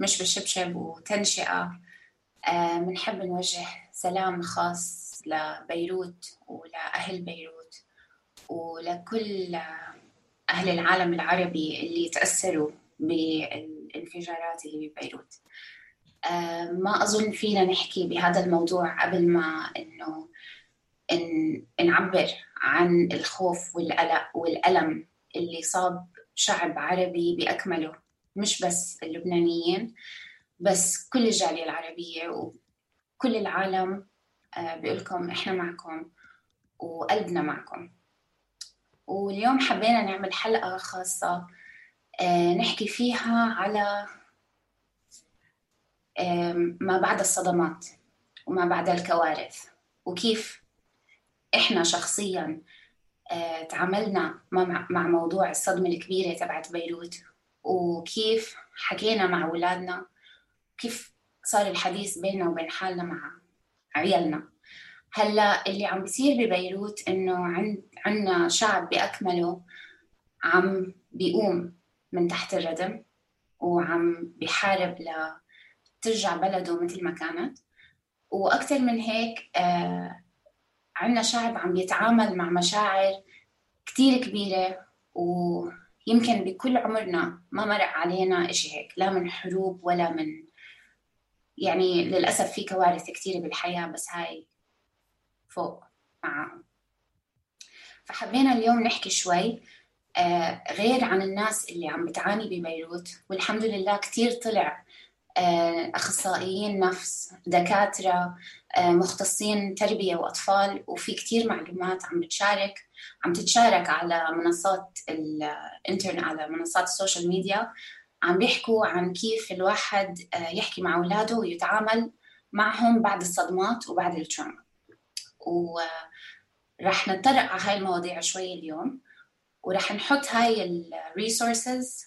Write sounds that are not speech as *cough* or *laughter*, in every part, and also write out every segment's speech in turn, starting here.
مش بشبشب وتنشئة. بنحب آه نوجه سلام خاص لبيروت ولأهل بيروت ولكل أهل العالم العربي اللي تأثروا بالانفجارات اللي ببيروت. آه ما أظن فينا نحكي بهذا الموضوع قبل ما إنه إن نعبر عن الخوف والقلق والألم اللي صاب شعب عربي بأكمله. مش بس اللبنانيين بس كل الجالية العربية وكل العالم بيقول لكم إحنا معكم وقلبنا معكم. واليوم حبينا نعمل حلقة خاصة نحكي فيها على ما بعد الصدمات وما بعد الكوارث وكيف إحنا شخصيا تعاملنا مع موضوع الصدمة الكبيرة تبعت بيروت. وكيف حكينا مع أولادنا كيف صار الحديث بيننا وبين حالنا مع عيالنا. هلأ اللي عم بيصير ببيروت إنه عند عندنا شعب بأكمله عم بيقوم من تحت الردم وعم بيحارب لترجع بلده مثل ما كانت. وأكثر من هيك آه عندنا شعب عم بيتعامل مع مشاعر كتير كبيرة و يمكن بكل عمرنا ما مرق علينا إشي هيك لا من حروب ولا من يعني للأسف في كوارث كثيرة بالحياة بس هاي فوق معاهم. فحبينا اليوم نحكي شوي آه غير عن الناس اللي عم بتعاني ببيروت والحمد لله كثير طلع آه أخصائيين نفس دكاترة آه مختصين تربية وأطفال وفي كثير معلومات عم بتشارك. عم تتشارك على منصات الانترنت على منصات ال social media عم بيحكوا عن كيف الواحد يحكي مع أولاده ويتعامل معهم بعد الصدمات وبعد ال trauma. ورح نتطرق على هاي المواضيع شوي اليوم ورح نحط هاي ال resources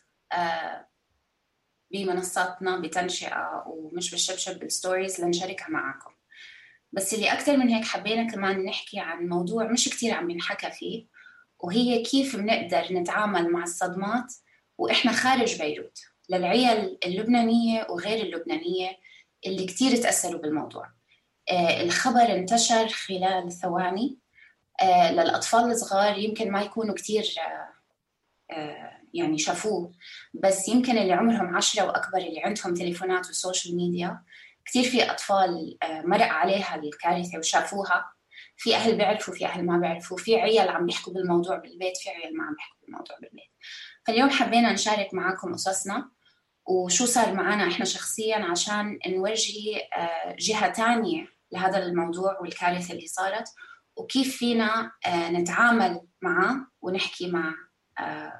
بمنصاتنا بتنشئة ومش بالشبشب بال stories لنشاركها معكم بس اللي أكثر من هيك حبينا كمان نحكي عن موضوع مش كتير عم ينحكى فيه وهي كيف بنقدر نتعامل مع الصدمات وإحنا خارج بيروت للعيال اللبنانية وغير اللبنانية اللي كتير تأثروا بالموضوع. آه الخبر انتشر خلال ثواني. آه للأطفال الصغار يمكن ما يكونوا كتير آه آه يعني شافوه بس يمكن اللي عمرهم عشرة وأكبر اللي عندهم تليفونات وسوشيال ميديا كثير في أطفال مرق عليها الكارثة وشافوها. في أهل بيعرفوا في أهل ما بيعرفوا في عيال عم بيحكوا بالموضوع بالبيت في عيال ما عم بيحكوا بالموضوع بالبيت. فاليوم حبينا نشارك معاكم قصصنا وشو صار معنا إحنا شخصيا عشان نورجي جهة تانية لهذا الموضوع والكارثة اللي صارت وكيف فينا نتعامل معه ونحكي مع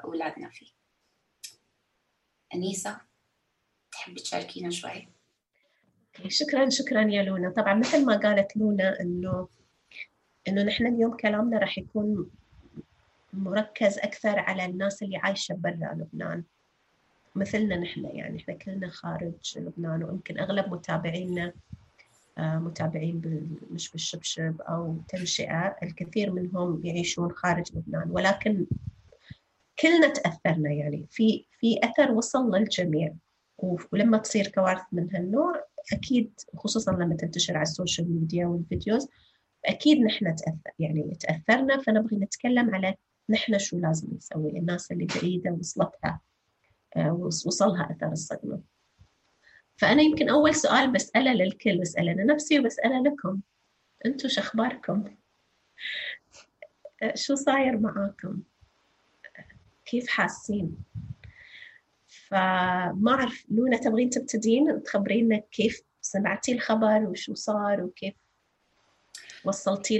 أولادنا فيه. أنيسة تحبي تشاركينا شوي؟ شكرا شكرا يا لونا. طبعا مثل ما قالت لونا إنه إنه نحن اليوم كلامنا راح يكون مركز أكثر على الناس اللي عايشة برا لبنان. مثلنا نحن يعني إحنا كلنا خارج لبنان ويمكن أغلب متابعينا آه، متابعين مش بالشبشب أو تنشئة الكثير منهم يعيشون خارج لبنان. ولكن كلنا تأثرنا يعني. في في أثر وصل للجميع ولما تصير كوارث من هالنوع أكيد خصوصا لما تنتشر على ال social media وال videos أكيد نحن تأثر يعني تأثرنا فنبغي نتكلم على نحن شو لازم نسوي الناس اللي بعيدة وصلتها آه، وصلها أثر الصدمة فأنا يمكن أول سؤال بسأله للكل بسأله لنفسي وبسأله لكم أنتم شو أخباركم؟ آه، شو صاير معاكم؟ كيف حاسين؟ فما أعرف لونا تبغين تبتدين تخبرينا كيف سمعتي الخبر وشو صار وكيف وصلتي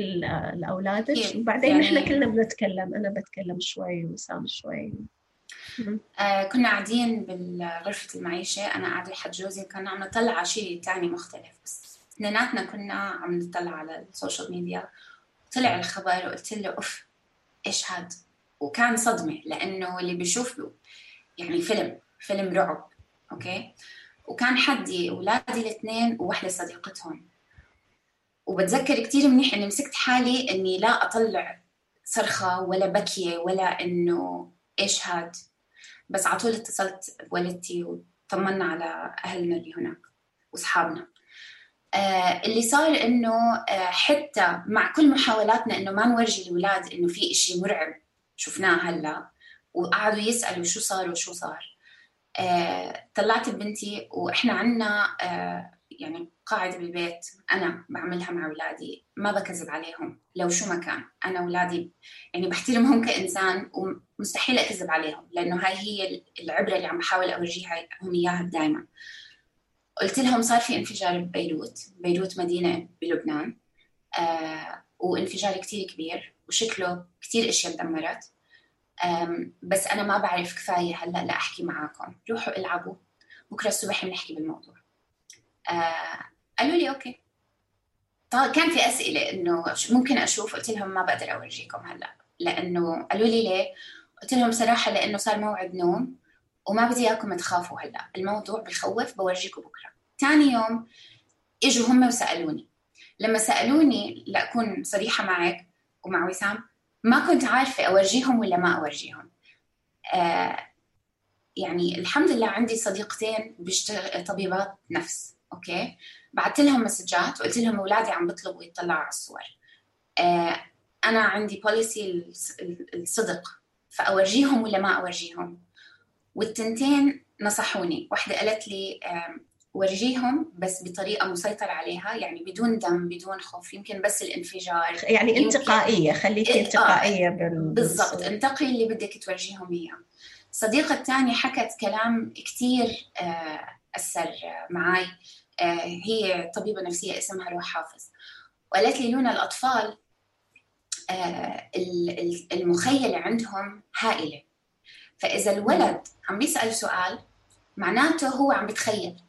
لأولادك؟ وبعدين يعني... نحن كلنا بنتكلم أنا بتكلم شوي وسام شوي. آه كنا قاعدين بغرفة المعيشة أنا قاعدة لحد جوزي كنا عم نطلع على شيء تاني مختلف بس اثنيناتنا كنا عم نطلع على ال social media. طلع الخبر وقلت له أوف إيش هاد؟ وكان صدمة لأنه اللي بيشوف يعني فيلم. فيلم رعب okay؟ وكان حدي أولادي الاثنين ووحدة صديقتهم. وبتذكر كثير منيح إني مسكت حالي إني لا أطلع صرخة ولا بكية ولا إنه إيش هاد. بس على طول اتصلت بوالدتي وطمنا على أهلنا اللي هناك وأصحابنا. آه اللي صار إنه آه حتى مع كل محاولاتنا إنه ما نورجي الأولاد إنه في إشي مرعب شفناه هلأ وقعدوا يسألوا شو صار وشو صار. طلعت بنتي وإحنا عنا آه يعني قاعدة بالبيت أنا بعملها مع أولادي ما بكذب عليهم لو شو ما كان. أنا أولادي يعني بحترمهم كإنسان ومستحيل أكذب عليهم لأنه هاي هي العبرة اللي عم بحاول أورجيها هم إياها دائما قلت لهم صار في انفجار ببيروت بيروت مدينة بلبنان آه وانفجار كتير كبير وشكله كتير أشياء تدمرت بس أنا ما بعرف كفاية هلأ لأحكي معاكم. روحوا إلعبوا. بكرة الصبح بنحكي بالموضوع. آه قالوا لي أوكي. طيب كان في أسئلة إنه ممكن أشوف؟ قلت لهم ما بقدر أورجيكم هلأ. لأنه قالوا لي ليه؟ قلت لهم صراحة لأنه صار موعد نوم وما بدي إياكم تخافوا هلأ. الموضوع بخوف بورجيكم بكرة. ثاني يوم إجوا هم وسألوني. لما سألوني لأكون صريحة معك ومع وسام ما كنت عارفة أورجيهم ولا ما أورجيهم. آه يعني الحمد لله عندي صديقتين بيشتغل طبيبات نفس okay؟ بعثت لهم مسجات وقلت لهم أولادي عم بيطلبوا يطلعوا على الصور. آه أنا عندي policy الصدق فأورجيهم ولا ما أورجيهم؟ والتنتين نصحوني. واحدة قالت لي ورجيهم بس بطريقة مسيطر عليها يعني بدون دم بدون خوف يمكن بس الانفجار. يعني انتقائية خليكي إيه، انتقائية آه بالضبط انتقي اللي بدك تورجيهم إياه. الصديقه الثانية حكت كلام كثير آه أثر معي آه هي طبيبة نفسية اسمها روح حافظ. وقالت لي لونا الأطفال آه المخيله عندهم هائلة. فإذا الولد عم بيسال سؤال معناته هو عم بتخيل.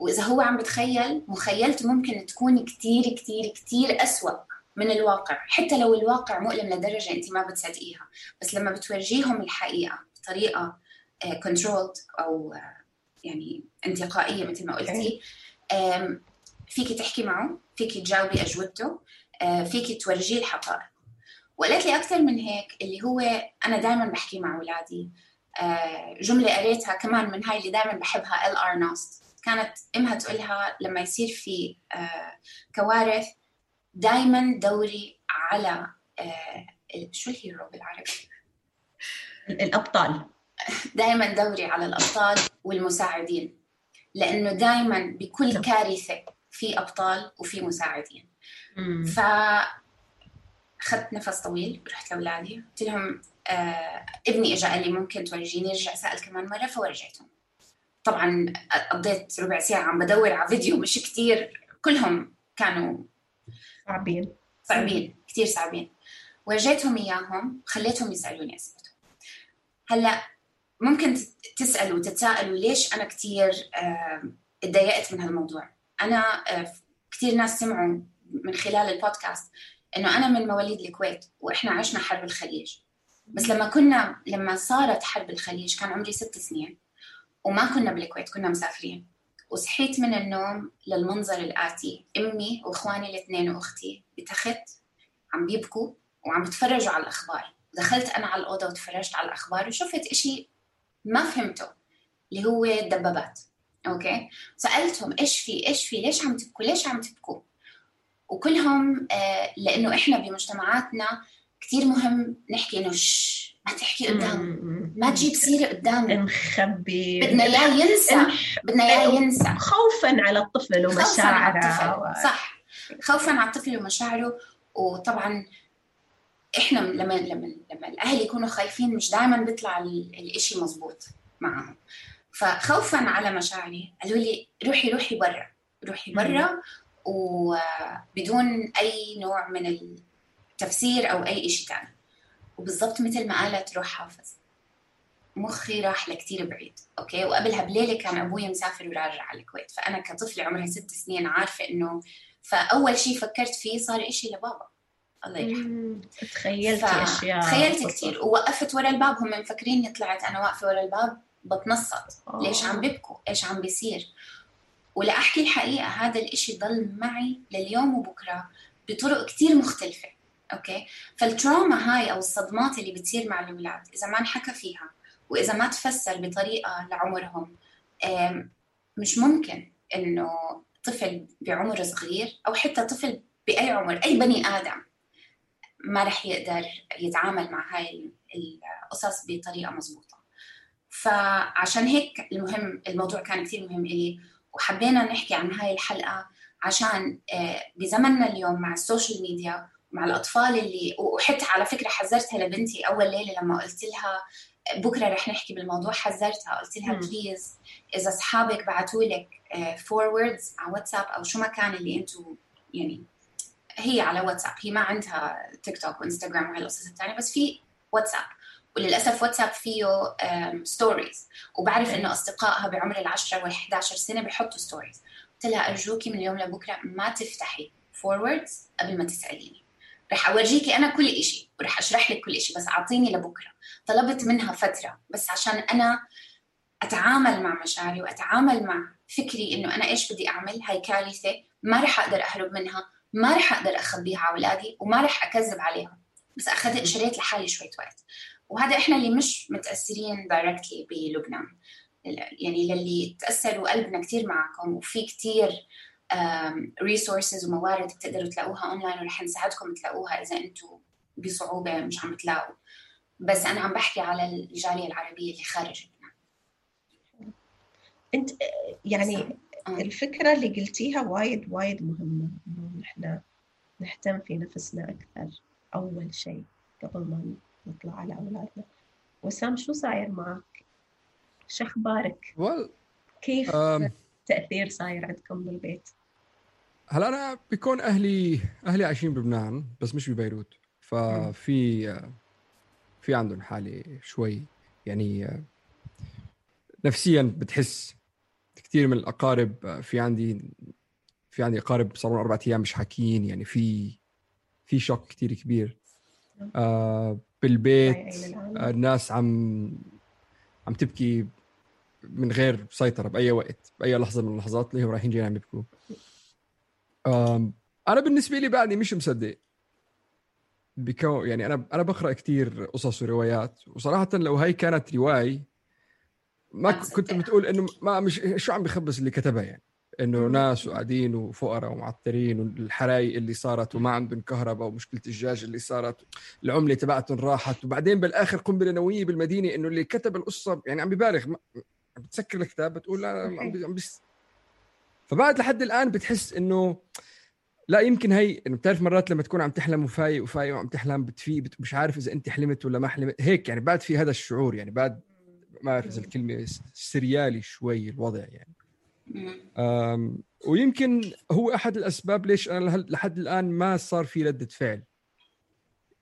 وإذا هو عم بتخيل مخيلته ممكن تكون كثير كثير كثير أسوأ من الواقع. حتى لو الواقع مؤلم لدرجة انت ما بتصدقيها. بس لما بتورجيهم الحقيقة بطريقة controlled آه، أو آه، يعني انتقائية مثل ما قلتي فيك تحكي معه فيك تجاوبي أجوبته آه، فيك تورجيه الحقائق. وقالت لي أكثر من هيك اللي هو أنا دائما بحكي مع أولادي. جملة قريتها كمان من هاي اللي دائما بحبها ال ار ناست كانت إمها تقولها لما يصير في كوارث دائما دوري على شو الهيرو بالعربي؟ الأبطال. دائما دوري على الأبطال والمساعدين لأنه دائما بكل. كارثة في أبطال وفي مساعدين. ف أخذت نفس طويل رحت لأولادي قلت لهم آه ابني اجى قال لي ممكن تورجيني؟ رجع سأل كمان مرة فورجيتهم طبعا قضيت ربع ساعة عم بدور على فيديو مش كثير كلهم كانوا صعبين. صعبين كثير صعبين. ورجيتهم إياهم خليتهم يسألوني أسئلة. هلأ ممكن تسألوا وتتساءلوا ليش أنا كثير تضايقت من هالموضوع. أنا آه، كثير ناس سمعوا من خلال البودكاست إنه أنا من مواليد الكويت وإحنا عشنا حرب الخليج. بس لما كنا لما صارت حرب الخليج كان عمري ست سنين. وما كنا بالكويت كنا مسافرين. وصحيت من النوم للمنظر الآتي. أمي وإخواني الاثنين وأختي بتخت عم بيبكوا وعم بتفرجوا على الأخبار. دخلت أنا على الأوضة وتفرجت على الأخبار وشفت إشي ما فهمته اللي هو الدبابات أوكي؟ سألتهم إيش في إيش في ليش عم تبكوا ليش عم تبكوا؟ وكلهم آه لأنه إحنا بمجتمعاتنا كثير مهم نحكي إنه ما تحكي قدامه ما تجيب سيرة قدامه مخبي بدنا إياه ينسى. بدنا إياه ينسى. خوفا على الطفل ومشاعره. و... صح. خوفا على الطفل ومشاعره. وطبعا إحنا لما لما لما الأهل يكونوا خايفين مش دائما بيطلع الإشي مزبوط معهم. فخوفا على مشاعري. قالوا لي روحي روحي برا. روحي برا. وبدون أي نوع من التفسير أو أي شيء ثاني وبالضبط مثل ما قالت روح حافظ. مخي راح لكتير بعيد okay؟ وقبلها بليلة كان أبوي مسافر وراجع على الكويت فأنا كطفله عمرها ست سنين عارفة إنه فأول شيء فكرت فيه صار إشي لبابا. الله يرحمه. تخيلتي أشياء تخيلت كثير ووقفت ورا الباب هم مفكريني طلعت أنا واقفة ورا الباب بتنصت. أوه. ليش عم بيبكوا؟ إيش عم بيصير؟ ولاحكي الحقيقة هذا الإشي ضل معي لليوم وبكرة بطرق كثير مختلفة. okay؟ فال trauma هاي أو الصدمات اللي بتصير مع الأولاد إذا ما انحكى فيها وإذا ما تفسر بطريقة لعمرهم مش ممكن إنه طفل بعمر صغير أو حتى طفل بأي عمر أي بني آدم ما رح يقدر يتعامل مع هاي القصص بطريقة مضبوطه فعشان هيك المهم الموضوع كان كثير مهم إلي وحبينا نحكي عن هاي الحلقة عشان آه، بزمننا اليوم مع ال social media مع الأطفال اللي وحتى على فكرة حذرتها لبنتي أول ليلة لما قلت لها بكرة رح نحكي بالموضوع حذرتها قلت لها please إذا أصحابك بعثوا لك forwards على واتساب أو شو ما كان اللي أنتم يعني هي على واتساب هي ما عندها تيك توك وانستغرام وهالقصص الثانية بس في واتساب وللأسف واتساب فيه stories وبعرف إنه أصدقائها بعمر ال10 وال11 سنة بيحطوا stories قلت لها أرجوكي من اليوم لبكرة ما تفتحي forwards قبل ما تسأليني. رح اورجيكي أنا كل شيء ورح أشرح لك كل شيء بس أعطيني لبكرة. طلبت منها فترة بس عشان أنا أتعامل مع مشاعري وأتعامل مع فكري إنه أنا إيش بدي أعمل هاي كارثة ما رح أقدر أهرب منها ما رح أقدر أخبيها على أولادي وما رح أكذب عليهم. بس أخذت شريت لحالي شوية وقت. وهذا إحنا اللي مش متأثرين directly بلبنان يعني للي تأثروا قلبنا كثير معكم وفي كثير resources وموارد بتقدروا تلاقوها اونلاين ورح نساعدكم تلاقوها إذا أنتم بصعوبة مش عم تلاقوا بس أنا عم بحكي على الجالية العربية اللي خارج لبنان أنت يعني آه. الفكرة اللي قلتيها وايد وايد مهمة إنه نحن نهتم في نفسنا أكثر أول شيء قبل ما نطلع على أولادنا وسام شو صاير معك؟ شو أخبارك؟ well, كيف التاثير صاير عندكم بالبيت؟ هلا أنا بيكون أهلي أهلي عايشين بلبنان بس مش ببيروت. ففي في عندهم حالة شوي يعني نفسيا بتحس كثير من الأقارب في عندي في عندي أقارب صاروا أربع أيام مش حاكيين يعني في في شوك كثير كبير. آه بالبيت الناس عم عم تبكي من غير سيطرة بأي وقت بأي لحظة من اللحظات اللي هو رايحين جايين عم يبكوا. أنا بالنسبة لي بعدني مش مصدق بكو يعني أنا أنا بقرأ كثير قصص وروايات. وصراحة لو هاي كانت رواية ما كنت بتقول إنه ما مش شو عم بخبص اللي كتبها يعني؟ إنه ناس وقاعدين وفقراء ومعترين والحرايق اللي صارت وما عندهم كهرباء ومشكلة الدجاج اللي صارت العملة تبعتهم راحت. وبعدين بالآخر قنبلة نووية بالمدينة إنه اللي كتب القصة يعني عم ببالغ بتسكر الكتاب بتقول لا عم فبعد لحد الآن بتحس إنه لا يمكن هي إنه بتعرف مرات لما تكون عم تحلم وفايق وفايق وعم تحلم بتفيق مش عارف إذا أنت حلمت ولا ما حلمت. هيك يعني بعد في هذا الشعور يعني بعد ما أعرف إذا الكلمة سريالي شوي الوضع يعني. ويمكن هو أحد الأسباب ليش أنا لحد الآن ما صار في ردة فعل.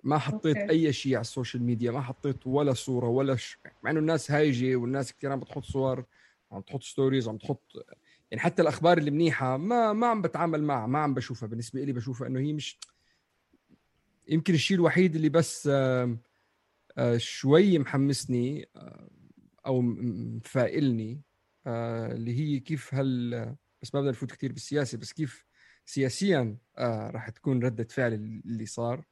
ما حطيت okay. أي شيء على ال social media ما حطيت ولا صورة ولا ش... مع إنه الناس هايجة والناس كثير عم بتحط صور عم تحط stories عم تحط يعني حتى الأخبار اللي منيحة ما ما عم بتعامل معها ما عم بشوفها. بالنسبة لي بشوفها إنه هي مش يمكن الشيء الوحيد اللي بس شوي محمسني أو مفائلني آه اللي هي كيف هل بس ما بدنا نفوت كثير بالسياسة بس كيف سياسيا آه راح تكون ردة فعل اللي صار.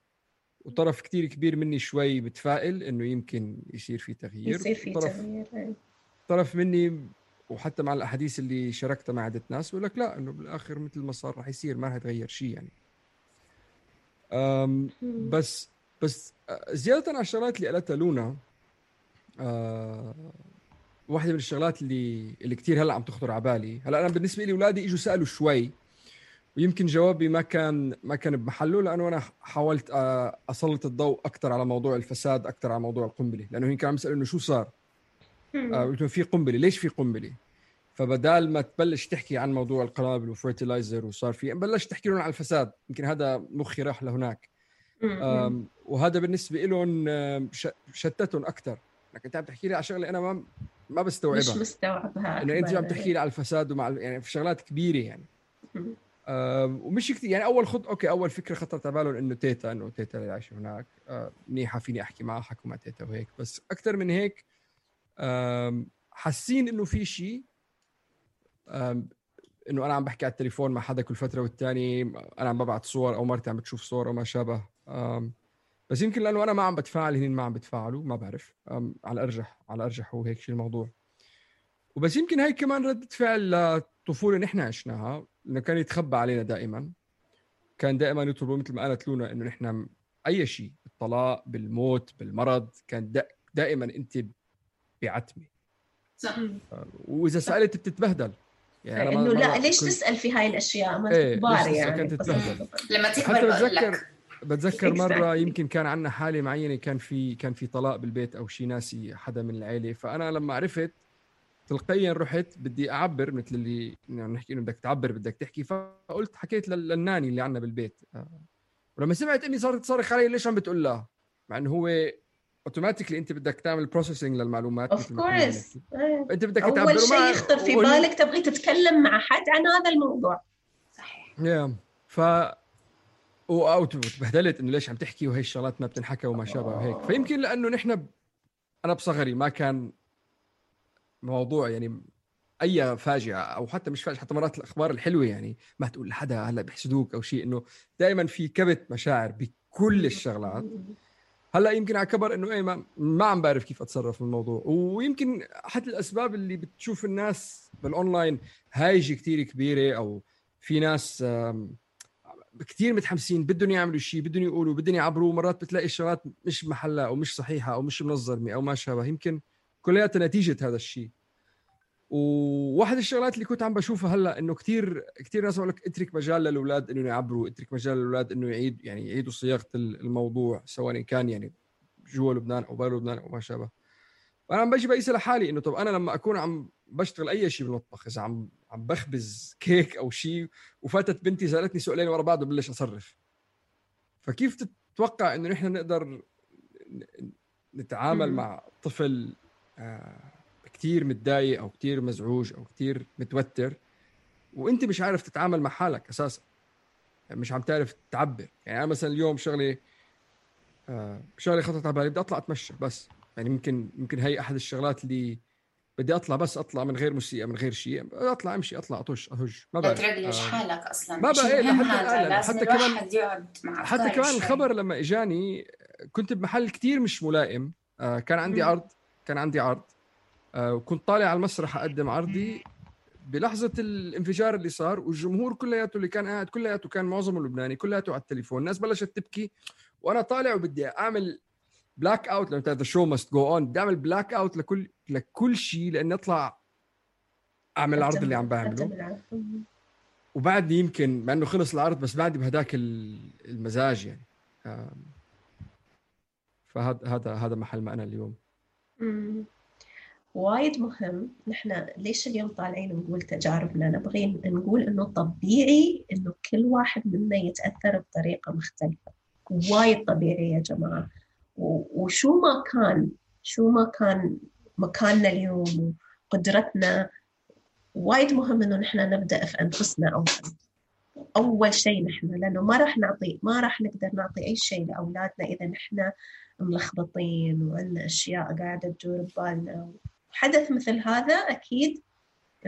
وطرف كثير كبير مني شوي بتفائل إنه يمكن يصير في تغيير. يصير في تغيير. طرف مني وحتى مع الأحاديث اللي شاركتها مع عدة ناس بقول لك لا إنه بالآخر مثل ما صار راح يصير ما راح يتغير شيء يعني. بس بس آه، زيادة على الشغلات اللي قالتها لونا آه واحدة من الشغلات اللي اللي كثير هلأ عم تخطر على بالي. هلأ أنا بالنسبة لي اولادي إجوا سألوا شوي ويمكن جوابي ما كان ما كان بمحله لأنه أنا حاولت أسلط الضوء أكثر على موضوع الفساد أكثر على موضوع القنبلة. لأنه هي كان عم يسالوا إنه شو صار. قلت له في قنبلة. ليش في قنبلة؟ فبدال ما تبلش تحكي عن موضوع القنابل وفيرتلايزر وصار في بلشت تحكي لهم عن الفساد. يمكن هذا مخي راح لهناك. وهذا بالنسبة لهم شتتهم أكثر انك أنت عم تحكي لي على شغلة أنا ما ما بستوعبها. مش مستوعبها إنه أنت عم تحكي لي على الفساد ومع يعني في شغلات كبيرة يعني. ومش كثير يعني أول خط okay أول فكرة خطرت على بالهم إنه تيتا إنه تيتا اللي عايشه هناك. آه، منيحة فيني أحكي معها حكوا مع تيتا وهيك. بس أكثر من هيك حاسين إنه في شيء إنه أنا عم بحكي على التليفون مع حدا كل فترة والتاني أنا عم ببعث صور أو مرتي عم بتشوف صور أو ما شابه. بس يمكن لأنه أنا ما عم بتفاعل هن ما عم بتفاعلوا ما بعرف. على الأرجح على الأرجح هو هيك شيء الموضوع. وبس يمكن هاي كمان ردة فعل لطفولة نحن عشناها. إنه كان يتخبى علينا دائما. كان دائما يطلبوا مثل ما قالت لونا إنه نحن أي شيء بالطلاق بالموت بالمرض كان دائما أنت بعتمه صح. وإذا سألت بتتبهدل. يعني إنه لا ليش كنت... تسأل في هاي الأشياء؟ ما إيه كبار يعني. كانت تتبهدل. لما تكبر بتذكر بتذكر مرة يمكن كان عندنا حالة معينة كان في كان في طلاق بالبيت أو شيء ناسي حدا من العيلة. فأنا لما عرفت تلقائيا رحت بدي أعبر مثل اللي يعني نحكي إنه بدك تعبر بدك تحكي. فقلت حكيت للناني اللي عندنا بالبيت. آه. ولما سمعت امي صارت تصرخ علي ليش عم بتقول لها؟ مع إنه هو automatically انت بدك تعمل processing للمعلومات of course انت بدك تعبر اول شيء يخطر في بالك تبغي تتكلم مع حد عن هذا الموضوع. صحيح. يا ف أو تبهدلت إنه ليش عم تحكي وهي الشغلات ما بتنحكى وما شابه وهيك. فيمكن لأنه نحن ب... أنا بصغري ما كان موضوع يعني أي فاجعة أو حتى مش فاجعة حتى مرات الأخبار الحلوة يعني ما تقول لحدا هلا بيحسدوك أو شيء إنه دائما في كبت مشاعر بكل الشغلات. هلأ يمكن على كبر إنه إيه ما, ما عم بعرف كيف أتصرف بالموضوع ويمكن احد الأسباب اللي بتشوف الناس بالأونلاين هايجه كثير كبيرة أو في ناس كثير متحمسين بدهم يعملوا شيء بدهم يقولوا بدهم يعبروا. مرات بتلاقي الشغلات مش محلها أو مش صحيحة أو مش منظمة أو ما شابه. يمكن كلياتها نتيجة هذا الشيء وواحد الشغلات اللي كنت عم بشوفها هلأ إنه كثير كثير ناس بقول لك اترك مجال للأولاد إنه يعبروا اترك مجال للأولاد إنه يعيد يعني يعيدوا صياغة الموضوع سواء كان يعني جوا لبنان أو برا لبنان أو ما شابه. فأنا عم بجي بقيس لحالي إنه طب أنا لما أكون عم بشتغل أي شيء بالمطبخ إذا عم عم بخبز كيك أو شيء وفاتت بنتي سألتني سؤالين ورا بعض وبلش اصرف فكيف تتوقع إنه نحن نقدر نتعامل مع طفل آه، كثير متضايق أو كثير مزعوج أو كثير متوتر وأنت مش عارف تتعامل مع حالك أساسا. يعني مش عم تعرف تعبر. يعني أنا مثلا اليوم شغلي آه شغلي خطرت على بالي بدي أطلع أتمشى بس. يعني ممكن ممكن هي أحد الشغلات اللي بدي أطلع بس أطلع من غير موسيقى من غير شيء. أطلع أمشي أطلع أطش اهج ما بعرف ترجلش آه حالك أصلا. ما بقى. إيه حتى حتى كمان يقعد مع حتى كمان شوي. الخبر لما إجاني كنت بمحل كتير مش ملائم. آه كان عندي م. عرض كان عندي عرض. وكنت طالع على المسرح أقدم عرضي. بلحظة الانفجار اللي صار والجمهور كلياته اللي كان قاعد كلياته كان معظمه لبناني كلياته على التليفون. الناس بلشت تبكي. وأنا طالع وبدي أعمل blackout لأنه the show must go on بدي أعمل blackout لكل لكل شيء لأني أطلع أعمل العرض اللي عم بعمله. وبعدني يمكن مع إنه خلص العرض بس بعدي بهداك المزاج يعني. فهذا هذا هذا محل ما أنا اليوم. وايد مهم. نحن ليش اليوم طالعين نقول تجاربنا؟ نبغي نقول إنه طبيعي إنه كل واحد منا يتأثر بطريقة مختلفة. وايد طبيعي يا جماعة. وشو ما كان شو ما كان مكاننا اليوم وقدرتنا وايد مهم إنه نحن نبدأ في أنفسنا أول. أول شيء نحن لأنه ما راح نعطي ما راح نقدر نعطي أي شيء لأولادنا إذا نحن ملخبطين وعندنا أشياء قاعدة تدور ببالنا. حدث مثل هذا أكيد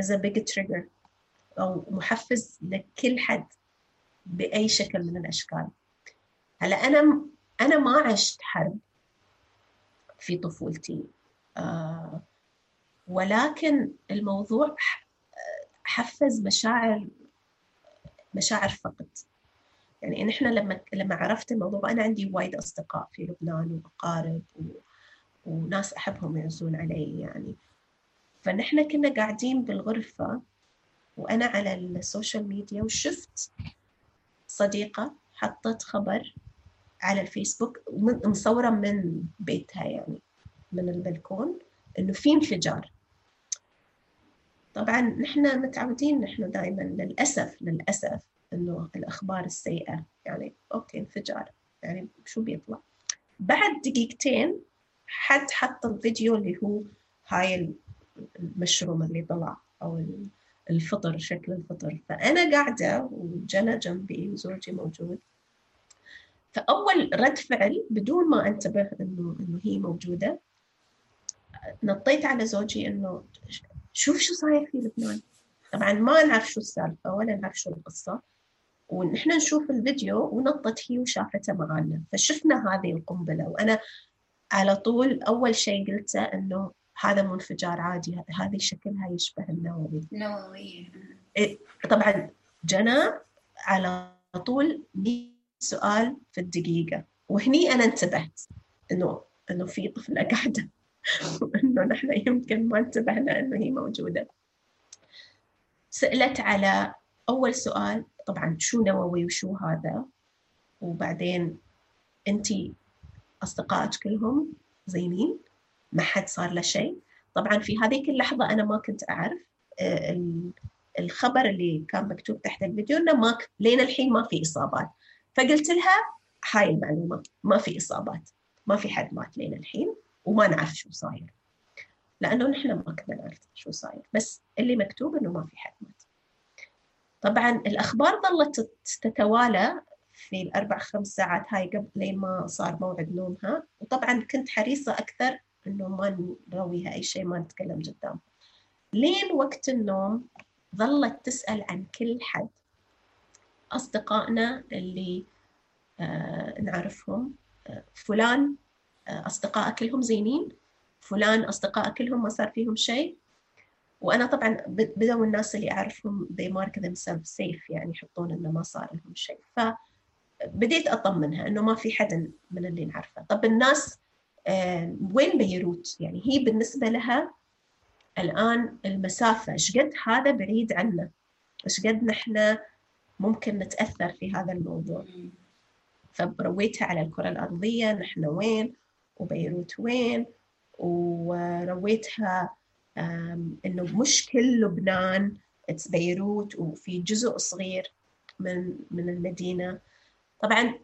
is a big trigger. أو محفز لكل حد بأي شكل من الأشكال. هلا أنا أنا ما عشت حرب في طفولتي. آه ولكن الموضوع حفز مشاعر مشاعر فقد يعني نحن لما لما عرفت الموضوع أنا عندي وايد أصدقاء في لبنان وأقارب. وناس أحبهم يعزون علي يعني. فنحن كنا قاعدين بالغرفة وأنا على ال social media وشفت صديقة حطت خبر على الفيسبوك مصورة من بيتها يعني من البلكون إنه في انفجار. طبعا نحن متعودين نحن دائما للاسف للأسف إنه الأخبار السيئة يعني أوكي انفجار يعني شو بيطلع؟ بعد دقيقتين حد حط الفيديو اللي هو هاي المشروم اللي طلع أو الفطر شكل الفطر. فأنا قاعدة وجنى جنبي وزوجي موجود. فأول رد فعل بدون ما أنتبه انه إنه هي موجودة نطيت على زوجي إنه شوف شو صاير في لبنان. طبعا ما نعرف شو السالفة ولا نعرف شو القصة. ونحن نشوف الفيديو ونطت هي وشافته معنا فشفنا هذه القنبلة وأنا على طول أول شيء قلته إنه هذا مو انفجار عادي هذه شكلها يشبه النووي. نووي. إيه، طبعا جنى على طول سؤال في الدقيقة. وهني أنا انتبهت إنه إنه في طفلة قاعدة. *laughs* وإنه نحن يمكن ما انتبهنا إنه هي موجودة. سألت على أول سؤال طبعا شو نووي وشو هذا؟ وبعدين أنت أصدقائك كلهم زينين ما حد صار له شيء. طبعا في هذيك اللحظة أنا ما كنت أعرف آه، الخبر اللي كان مكتوب تحت الفيديو انه ما لين الحين ما في إصابات. فقلت لها هاي المعلومة ما في إصابات ما في حد مات لين الحين وما نعرف شو صاير. لأنه نحن ما كنا نعرف شو صاير بس اللي مكتوب إنه ما في حد مات. طبعا الأخبار ظلت تتوالى في الأربع خمس ساعات هاي قبل لين ما صار موعد نومها. وطبعا كنت حريصة أكثر إنه ما نرويها أي شيء ما نتكلم قدامها. لين وقت النوم ظلت تسأل عن كل حد. أصدقائنا اللي آه، نعرفهم آه، فلان آه، أصدقاء كلهم زينين فلان أصدقاء كلهم ما صار فيهم شيء. وأنا طبعا بدأوا الناس اللي أعرفهم they mark themselves safe يعني يحطون إنه ما صار لهم شيء. فبديت أطمنها إنه ما في حدا من اللي نعرفه. طب الناس وين بيروت؟ يعني هي بالنسبة لها الآن المسافة إيش قد هذا بعيد عنا؟ إيش قد نحن ممكن نتأثر في هذا الموضوع؟ فرويتها على الكرة الأرضية نحن وين؟ وبيروت وين؟ ورويتها إنه مش كل لبنان بيروت وفي جزء صغير من من المدينة. طبعا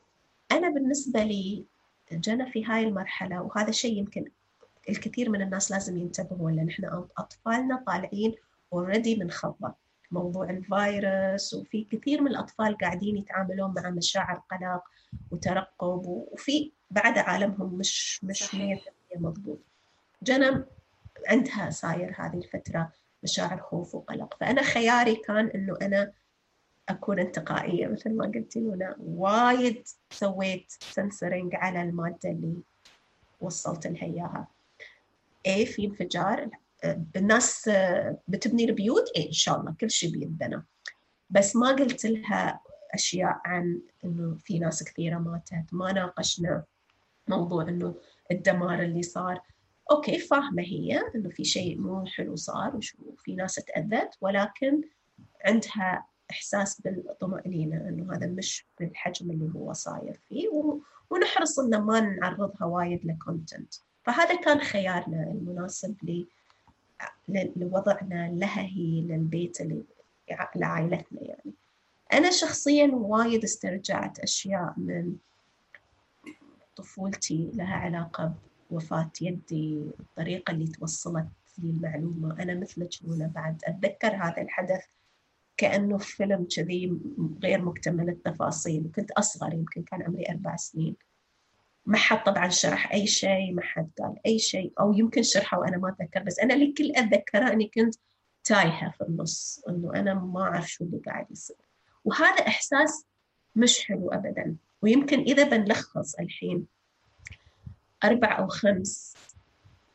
أنا بالنسبة لي جنى في هاي المرحلة وهذا شيء يمكن الكثير من الناس لازم ينتبهوا لأن إحنا أطفالنا طالعين اوريدي من خضة. موضوع الفيروس وفي كثير من الأطفال قاعدين يتعاملون مع مشاعر قلق وترقب وفي بعد عالمهم مش مش 100% مضبوط. جنم عندها صاير هذه الفترة مشاعر خوف وقلق. فأنا خياري كان إنه أنا أكون انتقائية مثل ما قلتي لنا وايد سويت سنسرنج على المادة اللي وصلت لها إياها. اي في انفجار. الناس بتبني البيوت إيه إن شاء الله كل شيء بيتبنى بس ما قلت لها أشياء عن إنه في ناس كثيرة ماتت. ما ناقشنا موضوع إنه الدمار اللي صار. okay فاهمة هي إنه في شيء مو حلو صار وفي ناس تأذت ولكن عندها إحساس بالطمأنينة إنه هذا مش بالحجم اللي هو صاير فيه ونحرص إن ما نعرضها وايد لكونتنت فهذا كان خيارنا المناسب لي لوضعنا لها هي للبيت اللي لعائلتنا يعني. أنا شخصيا وايد استرجعت أشياء من طفولتي لها علاقة بوفاة يدي الطريقة اللي توصلت لي المعلومة. أنا مثلك لولا بعد. أتذكر هذا الحدث كأنه فيلم كذي غير مكتمل التفاصيل كنت أصغر يمكن كان عمري أربع سنين. ما حد طبعا شرح أي شيء ما حد قال أي شيء أو يمكن شرحه وأنا ما أتذكر بس أنا اللي كل أتذكره إني كنت تايهة في النص إنه أنا ما أعرف شو اللي قاعد يصير. وهذا إحساس مش حلو أبدا. ويمكن إذا بنلخص الحين أربع أو خمس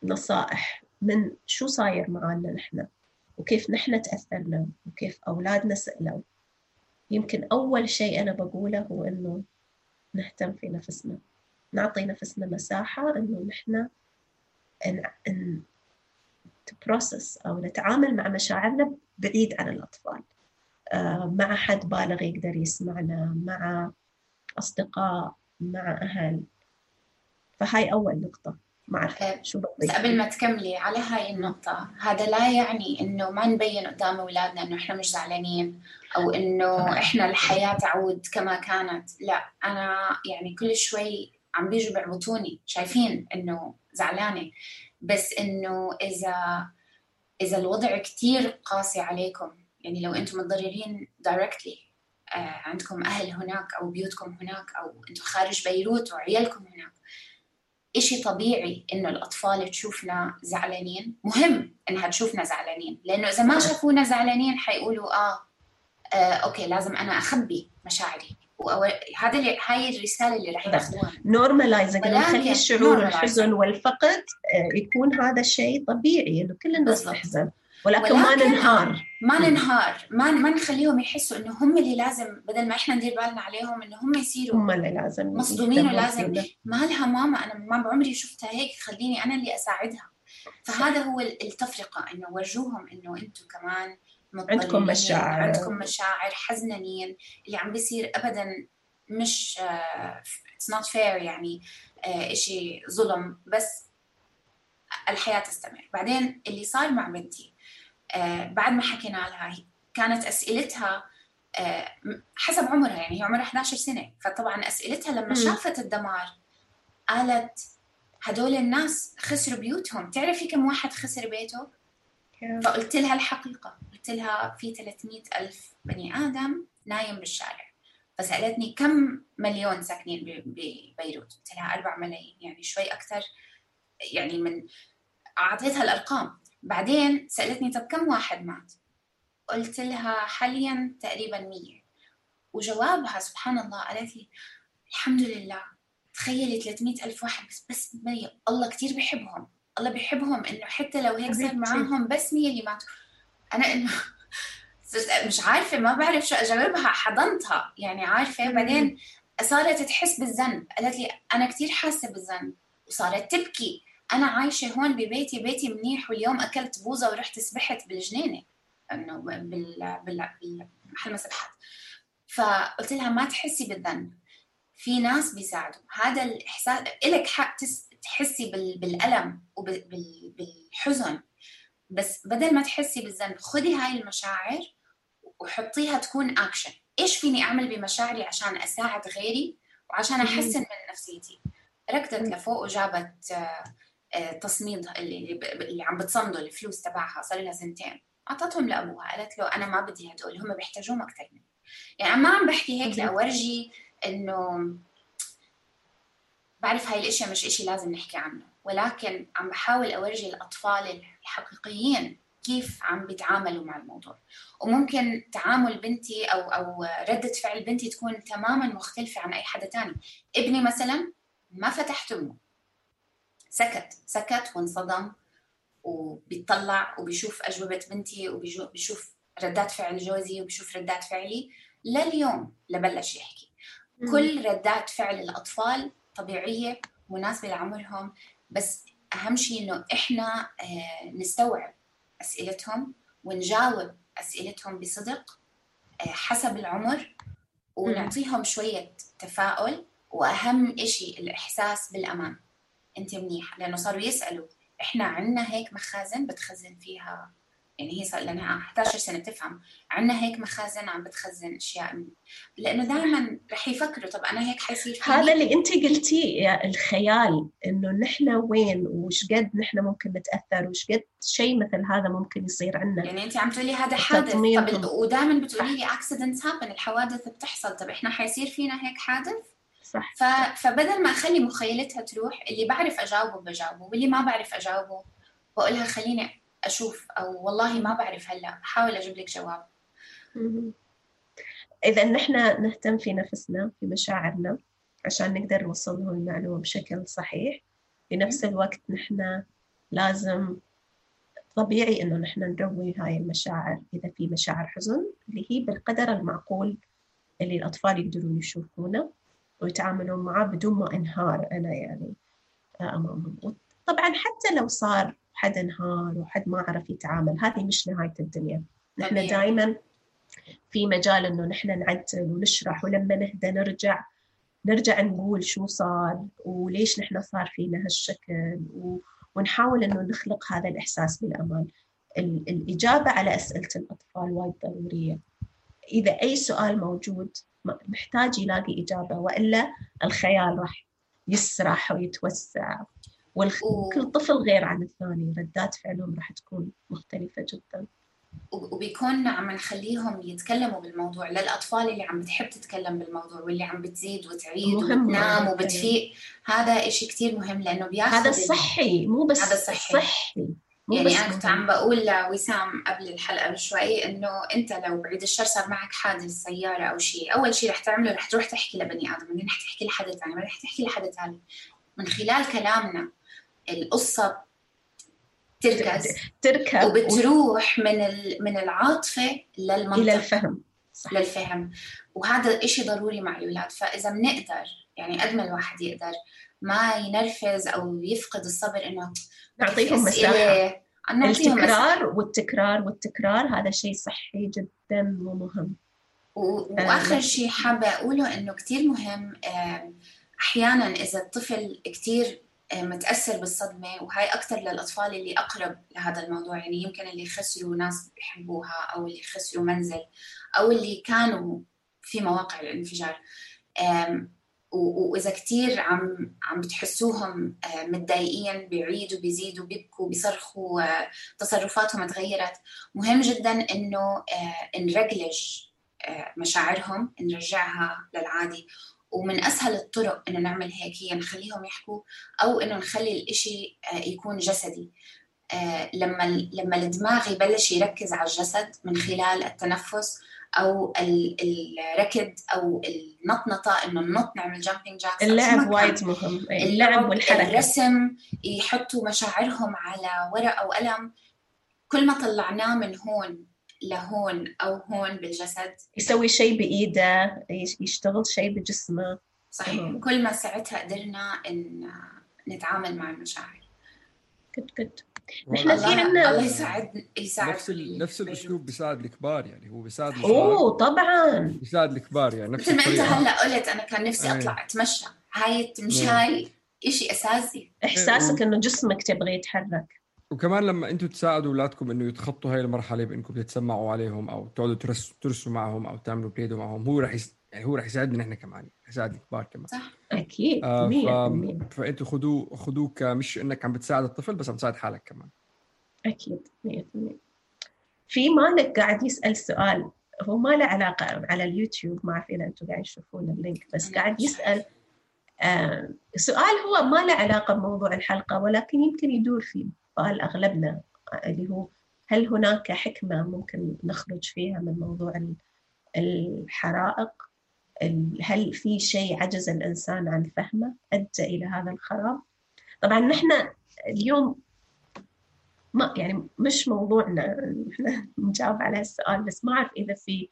نصائح من شو صاير معنا نحن. وكيف نحن تأثرنا وكيف أولادنا سألوا. يمكن أول شيء أنا بقوله هو إنه نهتم في نفسنا. نعطي نفسنا مساحة إنه نحن إن, إن أو نتعامل مع مشاعرنا بعيد عن الأطفال. آه، مع حد بالغ يقدر يسمعنا مع أصدقاء مع أهل. فهاي أول نقطة. ما أعرف شو بس قبل ما تكملي على هاي النقطة هذا لا يعني إنه ما نبين قدام أولادنا إنه إحنا مش زعلانين أو إنه إحنا الحياة تعود كما كانت. لا أنا يعني كل شوي عم بيجوا بيعبطوني شايفين إنه زعلانة. بس إنه إذا إذا الوضع كتير قاسي عليكم يعني لو أنتم متضررين directly آه عندكم أهل هناك أو بيوتكم هناك أو أنتم خارج بيروت وعيالكم هناك إشي طبيعي إنه الأطفال تشوفنا زعلانين. مهم إنها تشوفنا زعلانين لأنه إذا ما شافونا زعلانين حيقولوا آه, آه okay لازم أنا أخبي مشاعري. هذا اللي هاي الرسالة اللي رح ياخذوها normalizing نخلي الشعور الحزن والفقد آه، يكون هذا الشيء طبيعي إنه كل الناس تحزن. ولكن, ولكن ما ننهار. ما ننهار. ما ما نخليهم يحسوا إنه هم اللي لازم بدل ما إحنا ندير بالنا عليهم إنه هم يصيروا هم اللي لازم مصدومين ولازم. مالها ماما أنا ما بعمري شفتها هيك خليني أنا اللي أساعدها. فهذا هو التفرقة إنه ورجوهم إنه أنتم كمان عندكم مشاعر. عندكم مشاعر حزنانين اللي عم بيصير ابدا مش it's not fair يعني uh, شيء ظلم. بس الحياة تستمر. بعدين اللي صار مع بنتي آه، بعد ما حكينا لها كانت أسئلتها آه، حسب عمرها يعني هي عمرها 11 سنة. فطبعا أسئلتها لما شافت الدمار قالت هدول الناس خسروا بيوتهم. تعرفي كم واحد خسر بيته؟ فقلت لها الحقيقة. قلت لها في 300 ألف بني آدم نايم بالشارع. فسألتني كم مليون ساكنين ببيروت؟ قلت لها 4 ملايين يعني شوي أكثر. يعني من أعطيتها الأرقام. بعدين سألتني طب كم واحد مات قلت لها حاليا تقريبا مية. وجوابها سبحان الله قالت لي الحمد لله. تخيلي 300 ألف واحد بس بس مية. الله كتير بحبهم الله بيحبهم إنه حتى لو هيك صار معاهم بس مية اللي ماتوا أنا إنه *laughs* مش عارفة ما بعرف شو أجاوبها. حضنتها يعني عارفة. بعدين صارت تحس بالذنب. قالت لي أنا كتير حاسة بالذنب. وصارت تبكي. أنا عايشة هون ببيتي بيتي منيح واليوم أكلت بوزة ورحت سبحت بالجنينة إنه بال بالمحل مسبحات فقلت لها ما تحسي بالذنب في ناس بيساعدوا. هذا الإحساس لك حق تحسي بالألم وبالحزن بس بدل ما تحسي بالذنب خذي هاي المشاعر وحطيها تكون اكشن إيش فيني أعمل بمشاعري عشان أساعد غيري وعشان أحسن من نفسيتي؟ ركضت لفوق وجابت تصميد اللي, اللي عم بتصمده الفلوس تبعها صار لها سنتين. أعطتهم لأبوها قالت له أنا ما بدي هدول هم بيحتاجوهم أكثر مني. يعني ما عم بحكي هيك لأورجي إنه بعرف هاي الإشياء مش إشي لازم نحكي عنه. ولكن عم بحاول أورجي الأطفال الحقيقيين كيف عم بيتعاملوا مع الموضوع. وممكن تعامل بنتي أو أو ردة فعل بنتي تكون تماما مختلفة عن أي حدا تاني. ابني مثلا ما فتحت أمه. سكت سكت وانصدم وبيطلع وبيشوف أجوبة بنتي وبيشوف ردات فعل جوزي وبيشوف ردات فعلي لليوم لبلش يحكي. مم. كل ردات فعل الأطفال طبيعية مناسبة لعمرهم بس أهم شيء إنه إحنا آه، نستوعب أسئلتهم ونجاوب أسئلتهم بصدق آه، حسب العمر ونعطيهم شوية تفاؤل وأهم إشي الإحساس بالأمان. أنت منيح لأنه صاروا يسألوا إحنا عندنا هيك مخازن بتخزن فيها؟ يعني هي صار لها 11 سنة تفهم عندنا هيك مخازن عم بتخزن أشياء لأنه دائما رح يفكروا طب أنا هيك حيصير هذا اللي أنت قلتيه الخيال إنه نحن وين وش قد نحن ممكن نتأثر؟ وش قد شيء مثل هذا ممكن يصير عندنا يعني أنت عم تقولي هذا حادث. طب ودائما بتقولي لي accidents happen الحوادث بتحصل. طب إحنا حيصير فينا هيك حادث؟ صح. ف... فبدل ما أخلي مخيلتها تروح اللي بعرف أجاوبه بجاوبه واللي ما بعرف أجاوبه بقولها خليني أشوف أو والله ما بعرف هلأ بحاول أجيب لك جواب. إذا نحن نهتم في نفسنا في مشاعرنا عشان نقدر نوصل لهم المعلومة بشكل صحيح. في نفس الوقت نحن لازم طبيعي إنه نحن نروي هاي المشاعر إذا في مشاعر حزن اللي هي بالقدر المعقول اللي الأطفال يقدرون يشوفونه. ويتعاملون معه بدون ما انهار أنا يعني امامهم. طبعا حتى لو صار حد انهار وحد ما عرف يتعامل هذه مش نهاية الدنيا. نحن دائما في مجال إنه نحن نعدل ونشرح ولما نهدى نرجع نرجع نقول شو صار وليش نحن صار فينا هالشكل ونحاول إنه نخلق هذا الإحساس بالأمان. الإجابة على أسئلة الأطفال وايد ضرورية. إذا أي سؤال موجود محتاج يلاقي إجابة وإلا الخيال راح يسرح ويتوسع. وكل طفل غير عن الثاني ردات فعلهم راح تكون مختلفة جدا. وبيكون عم نخليهم يتكلموا بالموضوع للأطفال اللي عم بتحب تتكلم بالموضوع واللي عم بتزيد وتعيد وتنام وبتفيق. هذا إشي كتير مهم لأنه بياخذ هذا صحي مو بس هذا صحي, صحي. يعني أنا كنت عم بقول لوسام قبل الحلقة بشوي إنه أنت لو بعيد الشر صار معك حادث سيارة أو شيء أول شيء رح تعمله رح تروح تحكي لبني آدم بعدين رح تحكي لحدا ثاني بعدين رح تحكي لحدا ثالث من خلال كلامنا القصة تركز تركب وبتروح من من العاطفة للمنطق. إلى الفهم. صح. للفهم. وهذا إشي ضروري مع الأولاد. فإذا بنقدر يعني قد ما الواحد يقدر ما ينرفز أو يفقد الصبر إنه نعطيهم التكرار والتكرار والتكرار هذا شيء صحي جدا ومهم. وآخر شيء حابة أقوله إنه كثير مهم أحيانا إذا الطفل كثير متأثر بالصدمة وهي أكثر للأطفال اللي أقرب لهذا الموضوع يعني يمكن اللي خسروا ناس بيحبوها أو اللي خسروا منزل أو اللي كانوا في مواقع الانفجار. وإذا كثير عم عم بتحسوهم متضايقين بيعيدوا بيزيدوا بيبكوا بيصرخوا تصرفاتهم تغيرت مهم جدا إنه نرجلج مشاعرهم نرجعها للعادي ومن أسهل الطرق إنه نعمل هيك هي نخليهم يحكوا أو إنه نخلي الإشي آه، يكون جسدي. آه، لما لما الدماغ يبلش يركز على الجسد من خلال التنفس أو الركض أو النطنطه إنه ننط نعمل jumping jacks اللعب وايد مهم. اللعب والحركة. الرسم يحطوا مشاعرهم على ورقة وقلم كل ما طلعناه من هون لهون أو هون بالجسد. يسوي شيء بإيده يشتغل شيء بجسمه. صحيح. كل ما ساعتها قدرنا إن نتعامل مع المشاعر. كتكت نحن في عندنا الله يساعد يساعد نفس ال... نفس الأسلوب بيساعد الكبار يعني هو بيساعد أوه طبعا. بيساعد الكبار يعني نفس مثل ما أنت هلأ قلت أنا كان نفسي أطلع أتمشى. هاي التمشاي شيء أساسي. إحساسك إنه جسمك تبغى يتحرك. وكمان لما أنتم تساعدوا أولادكم إنه يتخطوا هاي المرحلة بإنكم تتسمعوا عليهم أو تقعدوا ترسوا ترسوا معهم أو تعملوا بليدو معهم هو رح يس... يعني هو رح يساعدنا نحن كمان يساعد الكبار كمان. صح أكيد آه ف... فإنتوا خذوه خذوه كمش إنك عم بتساعد الطفل بس عم تساعد حالك كمان. أكيد 100% في مالك قاعد يسأل سؤال هو ما له علاقة على اليوتيوب ما أعرف إذا أنتم قاعد تشوفون اللينك بس قاعد يسأل آه سؤال هو ما له علاقة بموضوع الحلقة ولكن يمكن يدور في بال أغلبنا اللي هو هل هناك حكمة ممكن نخرج فيها من موضوع الحرائق؟ هل في شيء عجز الإنسان عن فهمه؟ أدى إلى هذا الخراب؟ طبعا نحن اليوم ما يعني مش موضوعنا. نجاوب على السؤال بس ما أعرف إذا في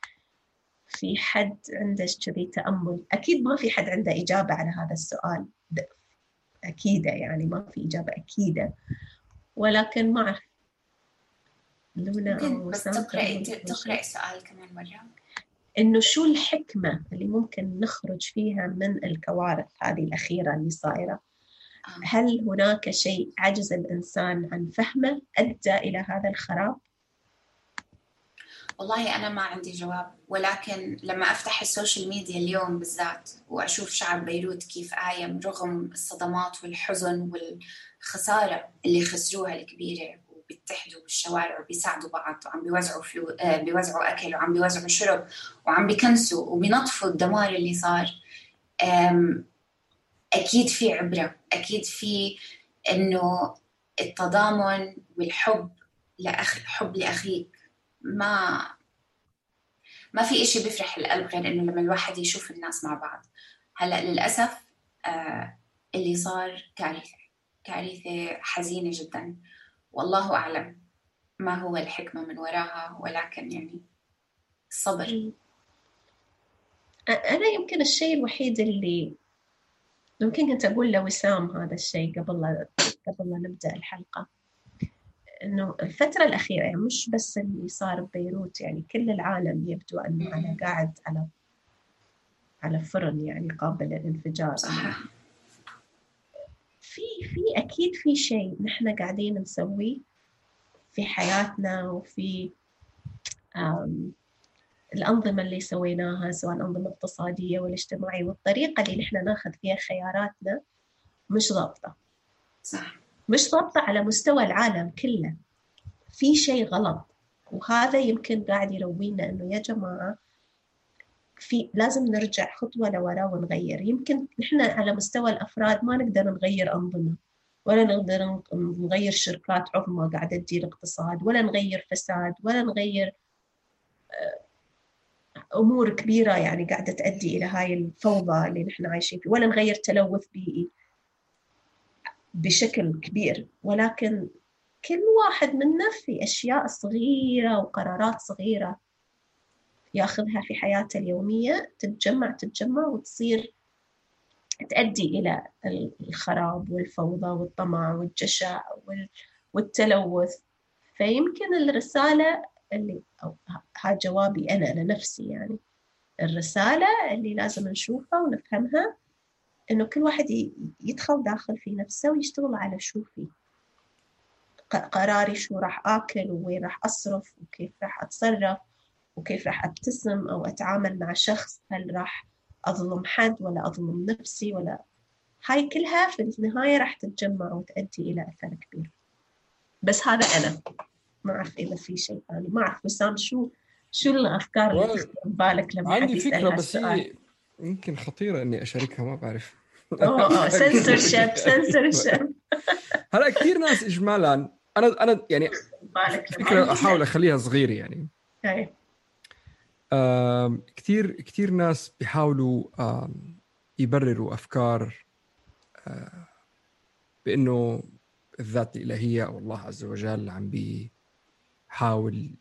في حد عنده كذي تأمل. أكيد ما في حد عنده إجابة على هذا السؤال. أكيدة يعني ما في إجابة أكيدة. ولكن ما أعرف. لونا بس تقرأي تقرأي سؤال كمان مرة. إنه شو الحكمة اللي ممكن نخرج فيها من الكوارث هذه الأخيرة اللي صايرة آه. هل هناك شيء عجز الإنسان عن فهمه أدى إلى هذا الخراب؟ والله أنا ما عندي جواب ولكن لما أفتح ال social media اليوم بالذات وأشوف شعب بيروت كيف قايم رغم الصدمات والحزن والخسارة اللي خسروها الكبيرة وبيتحدوا بالشوارع وبيساعدوا بعض وعم بيوزعوا فلو... آه بيوزعوا أكل وعم بيوزعوا شرب وعم بيكنسوا وبينظفوا الدمار اللي صار. أكيد في عبرة أكيد في إنه التضامن والحب لأخ حب لأخيك ما ما في إشي بيفرح القلب غير إنه لما الواحد يشوف الناس مع بعض. هلأ للأسف آه اللي صار كارثة كارثة حزينة جدا. والله أعلم ما هو الحكمة من وراها ولكن يعني الصبر أنا يمكن الشيء الوحيد اللي يمكن كنت أقول لوسام هذا الشيء قبل لا *coughs* قبل لا نبدأ الحلقة. إنه الفترة الأخيرة يعني مش بس اللي صار ببيروت يعني كل العالم يبدو أنه على قاعد على على فرن يعني قابل للانفجار. صح في في أكيد في شيء نحن قاعدين نسويه في حياتنا وفي الأنظمة اللي سويناها سواء الأنظمة الاقتصادية والاجتماعية والطريقة اللي نحن ناخذ فيها خياراتنا مش ضابطة. صح. مش ضابطة على مستوى العالم كله. في شيء غلط. وهذا يمكن قاعد يروينا إنه يا جماعة في لازم نرجع خطوة لورا ونغير. يمكن نحن على مستوى الأفراد ما نقدر نغير أنظمة ولا نقدر نغير شركات عظمى قاعدة تدير اقتصاد ولا نغير فساد ولا نغير آه، أمور كبيرة يعني قاعدة تؤدي إلى هاي الفوضى اللي نحن عايشين فيه ولا نغير تلوث بيئي بشكل كبير. ولكن كل واحد منا في أشياء صغيرة وقرارات صغيرة ياخذها في حياته اليومية تتجمع تتجمع وتصير تؤدي إلى الخراب والفوضى والطمع والجشع والتلوث. فيمكن الرسالة اللي أو هذا جوابي أنا لنفسي يعني الرسالة اللي لازم نشوفها ونفهمها إنه كل واحد يدخل داخل في نفسه ويشتغل على شو فيه. قراري شو راح آكل ووين راح أصرف وكيف راح أتصرف. وكيف راح أبتسم أو أتعامل مع شخص؟ هل راح أظلم حد ولا أظلم نفسي ولا؟ هاي كلها في النهاية راح تتجمع وتؤدي إلى أثر كبير. بس هذا أنا. ما أعرف إذا في شيء ثاني. ما أعرف وسام شو شو الأفكار اللي تخطر ببالك لما عندي فكرة بس هي يمكن خطيرة إني أشاركها ما بعرف. أوه سنسور شيب سنسور شيب هلا كثير ناس اجمالا. أنا أنا يعني فكرة أحاول أخليها صغيرة يعني. كثير كثير ناس بيحاولوا يبرروا أفكار بأنه الذات الإلهية أو الله عز وجل عم بي يحاول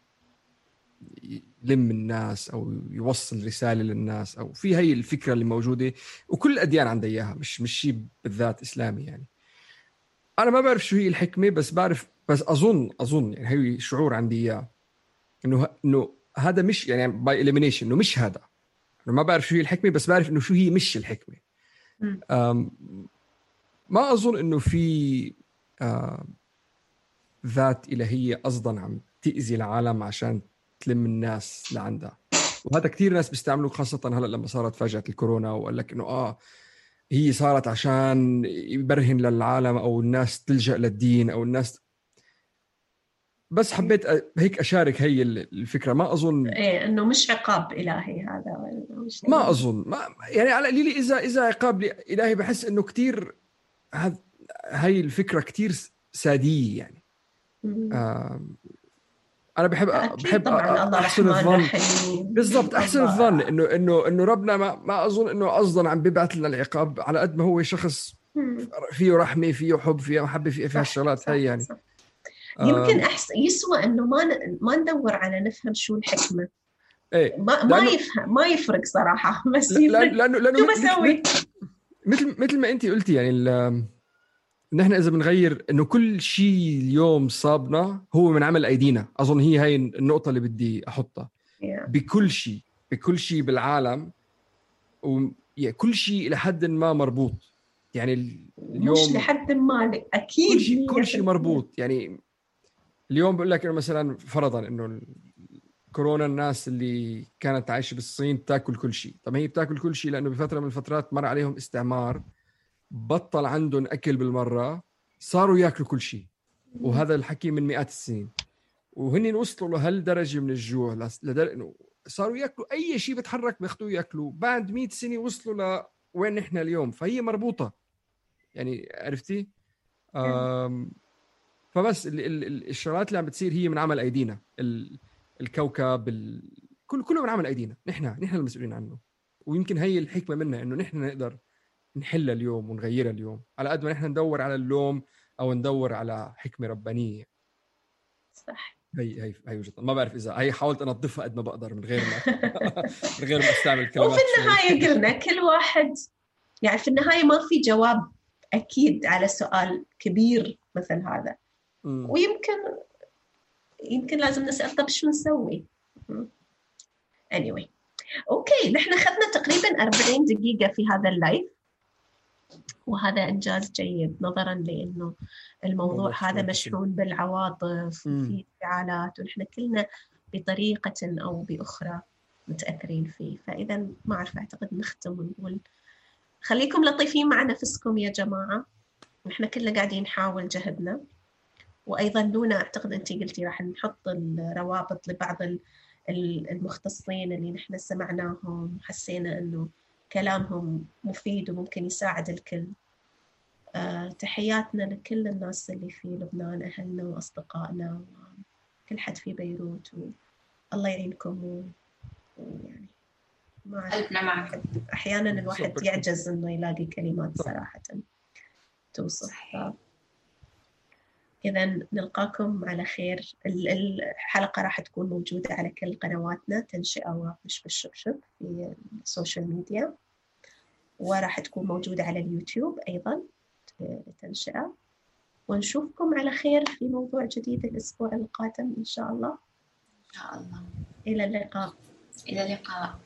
يلم الناس أو يوصل رسالة للناس أو في هي الفكرة اللي موجودة وكل الأديان عندها إياها مش مش شيء بالذات إسلامي يعني. أنا ما بعرف شو هي الحكمة بس بعرف بس أظن أظن يعني هي شعور عندي إياه إنه إنه هذا مش يعني by elimination إنه مش هذا. أنا ما بعرف شو هي الحكمة بس بعرف إنه شو هي مش الحكمة. ما أظن إنه في ذات إلهية قصدا عم تأذي العالم عشان تلم الناس لعندها. وهذا كثير ناس بيستعملوا خاصة هلأ لما صارت فجأة الكورونا وقال لك إنه آه هي صارت عشان يبرهن للعالم أو الناس تلجأ للدين أو الناس بس حبيت هيك أشارك هي الفكرة. ما اظن إيه إنه مش عقاب إلهي هذا. مش ما أظن. ما يعني على قليلي اذا إذا عقاب إلهي بحس إنه كثير هاي الفكرة كثير سادية يعني. أنا بحب بحب طبعا الله أحسن الظن. بالضبط أحسن الظن انه انه إنه ربنا ما, ما أظن إنه قصدا عم بيبعث لنا العقاب على قد ما هو شخص فيه رحمة فيه حب فيه محبة فيه فيه هالشغلات هي يعني. صح. يمكن احس يسوى إنه ما ن... ما ندور على نفهم شو الحكمة. إيه ما ما يفهم ما يفرق صراحة. *laughs* بس يفرق. لأنه لأنه شو بسوي؟ مثل مثل ما انت قلتي يعني نحن إذا بنغير إنه كل شيء اليوم صابنا هو من عمل أيدينا. أظن هي هاي النقطة اللي بدي أحطها. Yeah. بكل شيء بكل شيء بالعالم و يعني كل شيء إلى حد ما مربوط. يعني اليوم مش لحد ما أكيد كل شيء كل شيء مربوط. يعني اليوم بقول لك إنه مثلا فرضا إنه كورونا الناس اللي كانت عايشة بالصين تاكل كل شيء. طب هي بتاكل كل شيء لأنه بفترة من الفترات مر عليهم استعمار بطل عندهم أكل بالمرة صاروا ياكلوا كل شيء. وهذا الحكي من مئات السنين. وهن وصلوا لهالدرجة من الجوع لدرجه إنه صاروا ياكلوا أي شيء بيتحرك بياخذوه ياكلوا بعد 100 سنة وصلوا لوين نحن اليوم. فهي مربوطة. يعني عرفتي؟ فبس الشغلات اللي عم بتصير هي من عمل أيدينا. الكوكب ال... كل كله من عمل أيدينا. نحن نحن المسؤولين عنه. ويمكن هي الحكمة منا إنه نحن نقدر نحلها اليوم ونغيرها اليوم. على قد ما نحن ندور على اللوم أو ندور على حكمة ربانية. صح. هي هي هي وجهة ما بعرف إذا هي حاولت انظفها قد ما بقدر من غير ما *laughs* *laughs* من غير ما أستعمل كلمات وفي النهاية قلنا كل واحد يعني في النهاية ما في جواب أكيد على سؤال كبير مثل هذا. ويمكن يمكن لازم نسأل طب شو نسوي؟ anyway. okay نحن أخذنا تقريبا 40 دقيقة في هذا ال live وهذا إنجاز جيد نظرا لإنه الموضوع هذا مشحون بالعواطف وفي انفعالات ونحن كلنا بطريقة أو بأخرى متأثرين فيه. فاذا ما أعرف أعتقد نختم ونقول خليكم لطيفين مع نفسكم يا جماعة. نحن كلنا قاعدين نحاول جهدنا. وأيضا لونا أعتقد انت قلتي راح نحط الروابط لبعض المختصين اللي نحن سمعناهم وحسينا إنه كلامهم مفيد وممكن يساعد الكل. أه تحياتنا لكل الناس اللي في لبنان أهلنا وأصدقائنا وكل حد في بيروت والله يعينكم ويعني ما قلبنا معك أحيانا الواحد يعجز إنه يلاقي كلمات صراحة. توصف إذا نلقاكم على خير. الحلقة راح تكون موجودة على كل قنواتنا تنشئة ومش بالشبشب في السوشيال ميديا. وراح تكون موجودة على اليوتيوب أيضا لتنشأ ونشوفكم على خير في موضوع جديد الأسبوع القادم إن شاء الله. إن شاء الله. إلى اللقاء. إلى اللقاء.